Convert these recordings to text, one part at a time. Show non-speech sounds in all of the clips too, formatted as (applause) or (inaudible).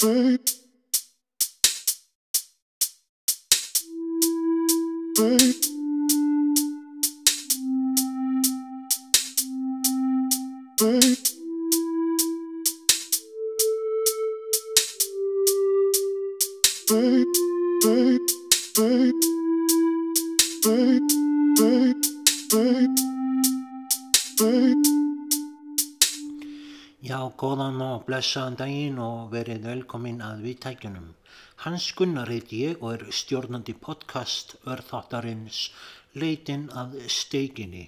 Bye. Babe. Babe. Babe, babe, babe, babe, babe, babe. Já, góðan og blessaðan daginn og verið velkomin að viðtækjunum. Hans Gunnar heiti ég og er stjórnandi podcast örþáttarins Leitin að steikinni.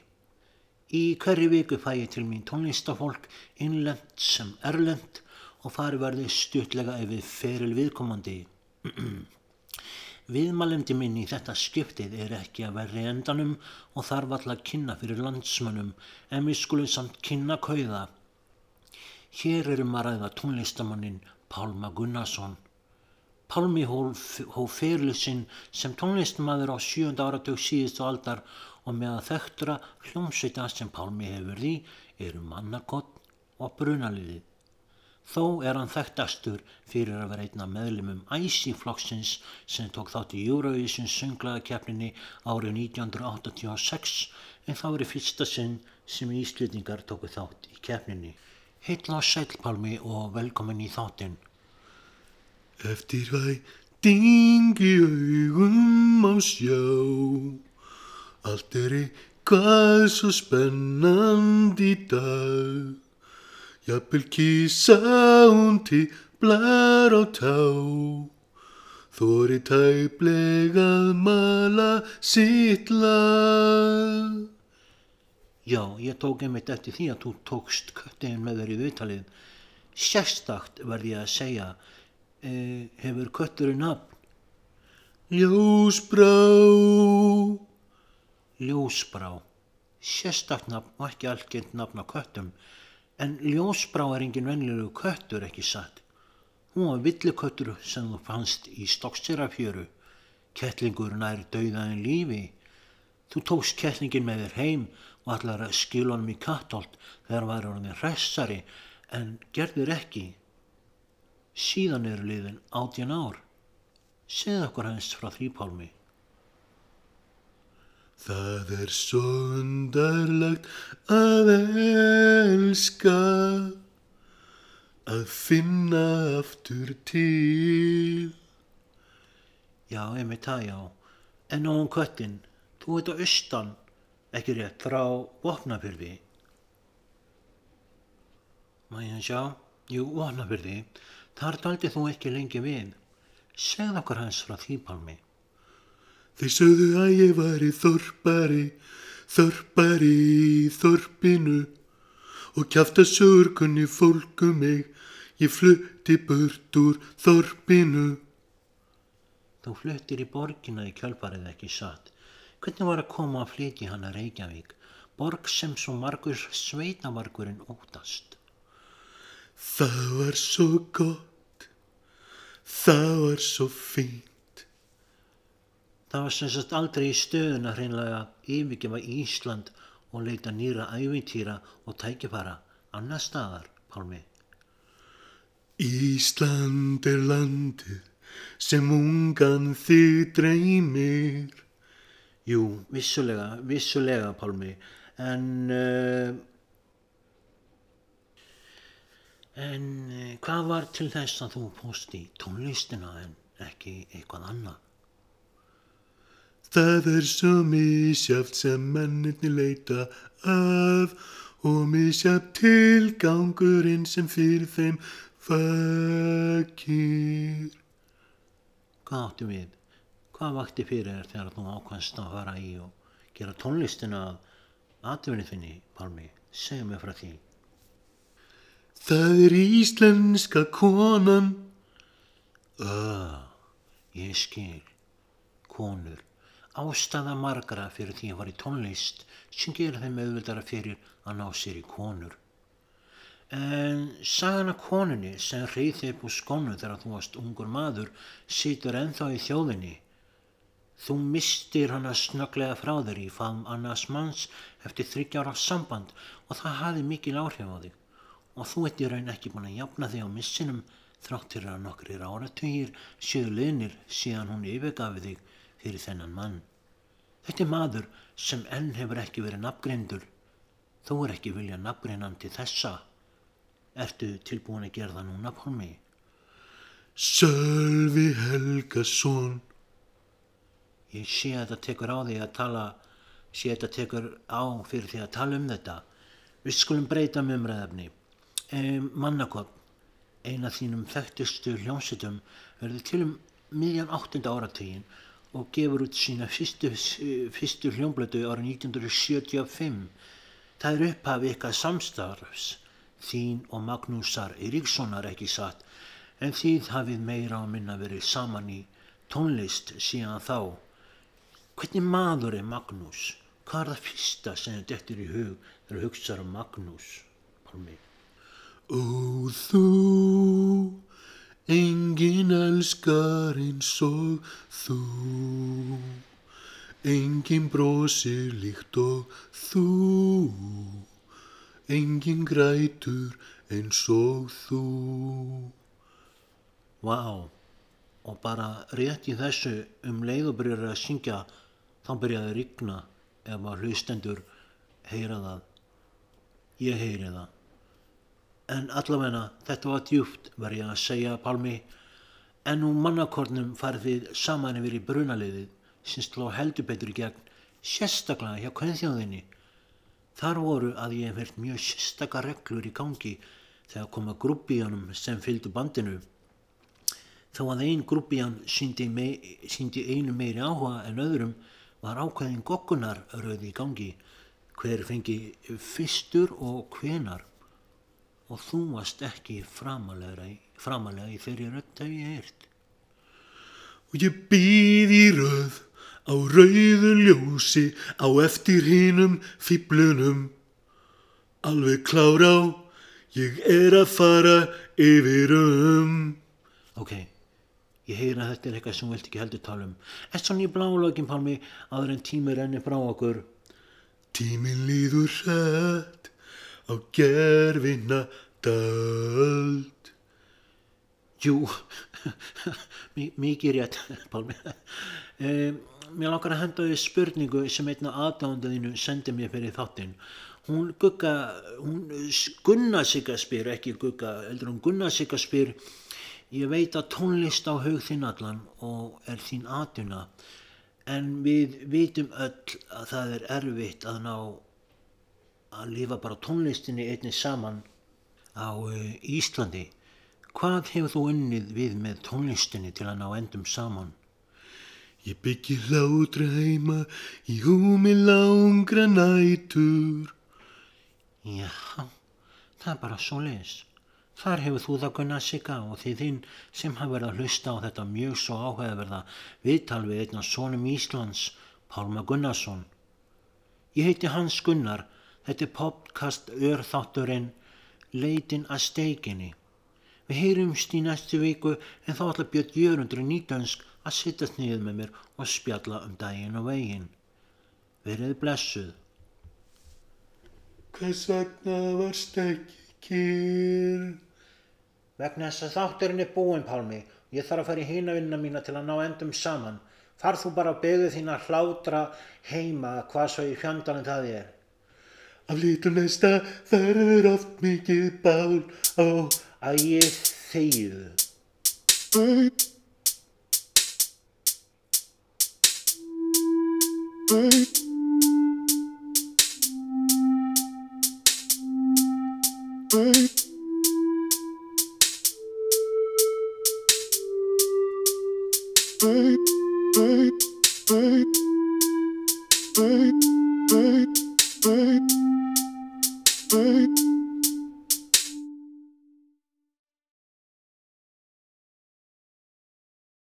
Í hverju viku fæ ég til mín tónlistafólk innlend sem erlend og fari verði stutlega yfir feril viðkomandi. (clears throat) Viðmælendi minn í þetta skiptið er ekki að verði endanum og þarf alltaf að kynna fyrir landsmönnum en við skulum samt kynna kauða. Hér erum að ræða tónlistamannin Pálma Gunnarsson. Pálmi hóf ferilið sinn sem tónlistamaður á sjönda áratug síðustu aldar og með að þekktura hljómsveita sem Pálmi hefur í eru mannarkott og brunaliðið. Þó er hann þekktastur fyrir að vera einna meðlumum Æsiflokksins sem tók þátt í Eurovision sönglaðakefninni árið 1986 en það verið fyrsta sinn sem íslýtingar tóku þátt í kefninni. Heitla sælpálmi og velkomin í þáttinn. Eftir væting í augum á sjá Allt er eitthvað svo spennandi í dag Jafnvel kísa hún til blar á tá Þóri tæplegað mala sitt lag Já, ég tók einmitt eftir því að þú tókst köttin með þér í viðtalið. Sérstakt verði ég að segja, e, hefur kötturinn nafn? Ljósbrá Ljósbrá. Sérstakt nafn og ekki algjörn nafn á köttum, en ljósbrá er engin venlilegu köttur ekki satt. Hún var villiköttur sem þú fannst í stokksirafjöru. Kettlingur nær dauðaðin lífi. Þú tókst kettlingin með þér heim og allar að skilja honum í kattolt þegar hann var orðin hressari en gerður ekki. Síðan eru liðin átjan ár. Segð okkur hans frá því pálmi. Það er svo undarlegt að elska að finna aftur til. Já, einmitt það já. En nú um köttin, veit á austan, ekki rétt frá Vopnafyrði. Má ég hans sjá? Jú, Vopnafyrði. Þar daldi þú ekki lengi við. Segð okkur hans frá því pálmi. Þeir sögðu að ég væri þorpari, þorpari í þorpinu og kjafta sögurkunni fólku mig, ég flutti burt úr þorpinu. Þú fluttir í borgina í kjálfarið ekki satt. Hvernig var að koma að flytja hana Reykjavík, borg sem svo margur sveitamarkurinn ótast? Það var svo gott, það var svo fínt. Það var sem sagt aldrei í stöðun að hreinlega yfirgefa Ísland og leita nýra ævintýra og tækifara annar staðar, Pálmi. Ísland er landið sem ungan þig dreymir. Jú, vissulega, vissulega, Pálmi, en... Uh, en uh, hvað var til þess að þú í tónlistina en ekki eitthvað annað? Það er svo misjáft sem mennirni leita að og misjáft tilgangurinn sem fyrir þeim vakir. Hvað áttu við? Hvað vakti fyrir þér þegar þú ákvæmst að fara í og gera tónlistina að atvinni þinni, Pálmi? Segja mig frá því. Það er íslenska konan. Öh, ég skil. Konur. Ástæða margra fyrir því að var í tónlist sem gera þeim auðvöldara fyrir að ná sér í konur. En sagan af konunni sem reyði upp úr skónu þegar þú varst ungur maður situr enþá í þjóðinni. Þú mistir hana snöglega frá þér í faðum annars manns eftir þryggjára samband og það hafi mikil áhrif á þig og þú ert í raun ekki búin að jafna þig á missinum þráttir að nokkrir áratugir séu liðnir síðan hún yfirgafi þig fyrir þennan mann. Þetta er maður sem enn hefur ekki verið nafngreindur. Þú er ekki vilja nafngreinan til þessa. Ertu tilbúin að gera það núna, Pálmi? Sölvi Helgason. Ég sé að þetta tekur á því að tala, sé að þetta tekur á fyrir því að tala um þetta. Við skulum breyta um umræðafni. E, Mannakott, eina þínum þekktustu hljómsutum, verður til um miðjan áttunda áratugin og gefur út sína fyrstu, fyrstu hljómblötu árið 1975. Það er upphafið ykkar samstarfs, þín og Magnúsar Eiríkssonar ekki satt, en þið hafið meira á minna verið saman í tónlist síðan þá. Hvernig maður er Magnús? Hvað er það fyrsta sem þetta eftir í hug þegar hugsaður um Magnús? Pálmi. Ó þú, engin elskar eins og þú, engin brosir líkt og þú, engin grætur eins og þú. Vá, og bara rétt í þessu um leið og byrjar að syngja þá byrjaði að rigna ef að hlustendur heyra það. Ég heyri það. En allavegna þetta var djúft ég að segja Pálmi en úr mannakornum farið þið saman yfir í brunaliðið sem sló heldur betur í gegn sérstaklega hjá kveðþjóðinni. Þar voru að ég hef hert mjög sérstakar reglur í gangi þegar koma grúpíjanum sem fylgdu bandinu. Þó að einn grúpíjan síndi, mei, síndi einu meiri áhuga en öðrum var ákveðin gokkunar rauði í gangi hver fengi fyrstur og hvenar og þú varst ekki framalega, í þeirri rödd hef ég heyrt. Og ég býð í röð á rauðu ljósi á eftir hinnum fýblunum. Alveg klár á, ég er að fara yfir um. Ok, ég heyra að þetta er eitthvað sem þú vilt ekki heldur tala um. Er svona í blálögin, Pálmi, aður en tími renni frá okkur? Tímin líður hrætt á gerfinna döld. Jú, (laughs) mi- mikið rétt, Pálmi. Um, mér langar að henda við spurningu sem einna aðdándaðinu sendi mér fyrir þáttinn. Hún gugga, hún Gunna Sigga spyr, ekki gugga, heldur hún Gunna Sigga spyr, ég veit að tónlist á hug þinn allan og er þín atuna, en við vitum öll að það er erfitt að ná að lifa bara tónlistinni einnig saman á uh, Íslandi. Hvað hefur þú unnið við með tónlistinni til að ná endum saman? Ég byggi hlátra heima í húmi langra nætur. Já, það er bara svo leis. Þar hefur þú það gunnað sigga og því þinn sem hafa verið að hlusta á þetta mjög svo áhugaverða viðtal við einn af sonum Íslands, Pálma Gunnarsson. Ég heiti Hans Gunnar, þetta er podcast örþátturinn Leitin að steikinni. Við heyrumst í næstu viku en þá ætla Björn Jörundur nýtönsk að sittast niður með mér og spjalla um daginn og veginn. Verið blessuð. Hvers vegna varst ekki kýr? Vegna þess að þátturinn er búinn, Pálmi. Ég þarf að fara í hina vinna mína til að ná endum saman. Far þú bara að begðu þín að hlátra heima hvað svo í fjandanum það er. Af lítum næsta verður oft mikið bál á Að ég þegið. Bye.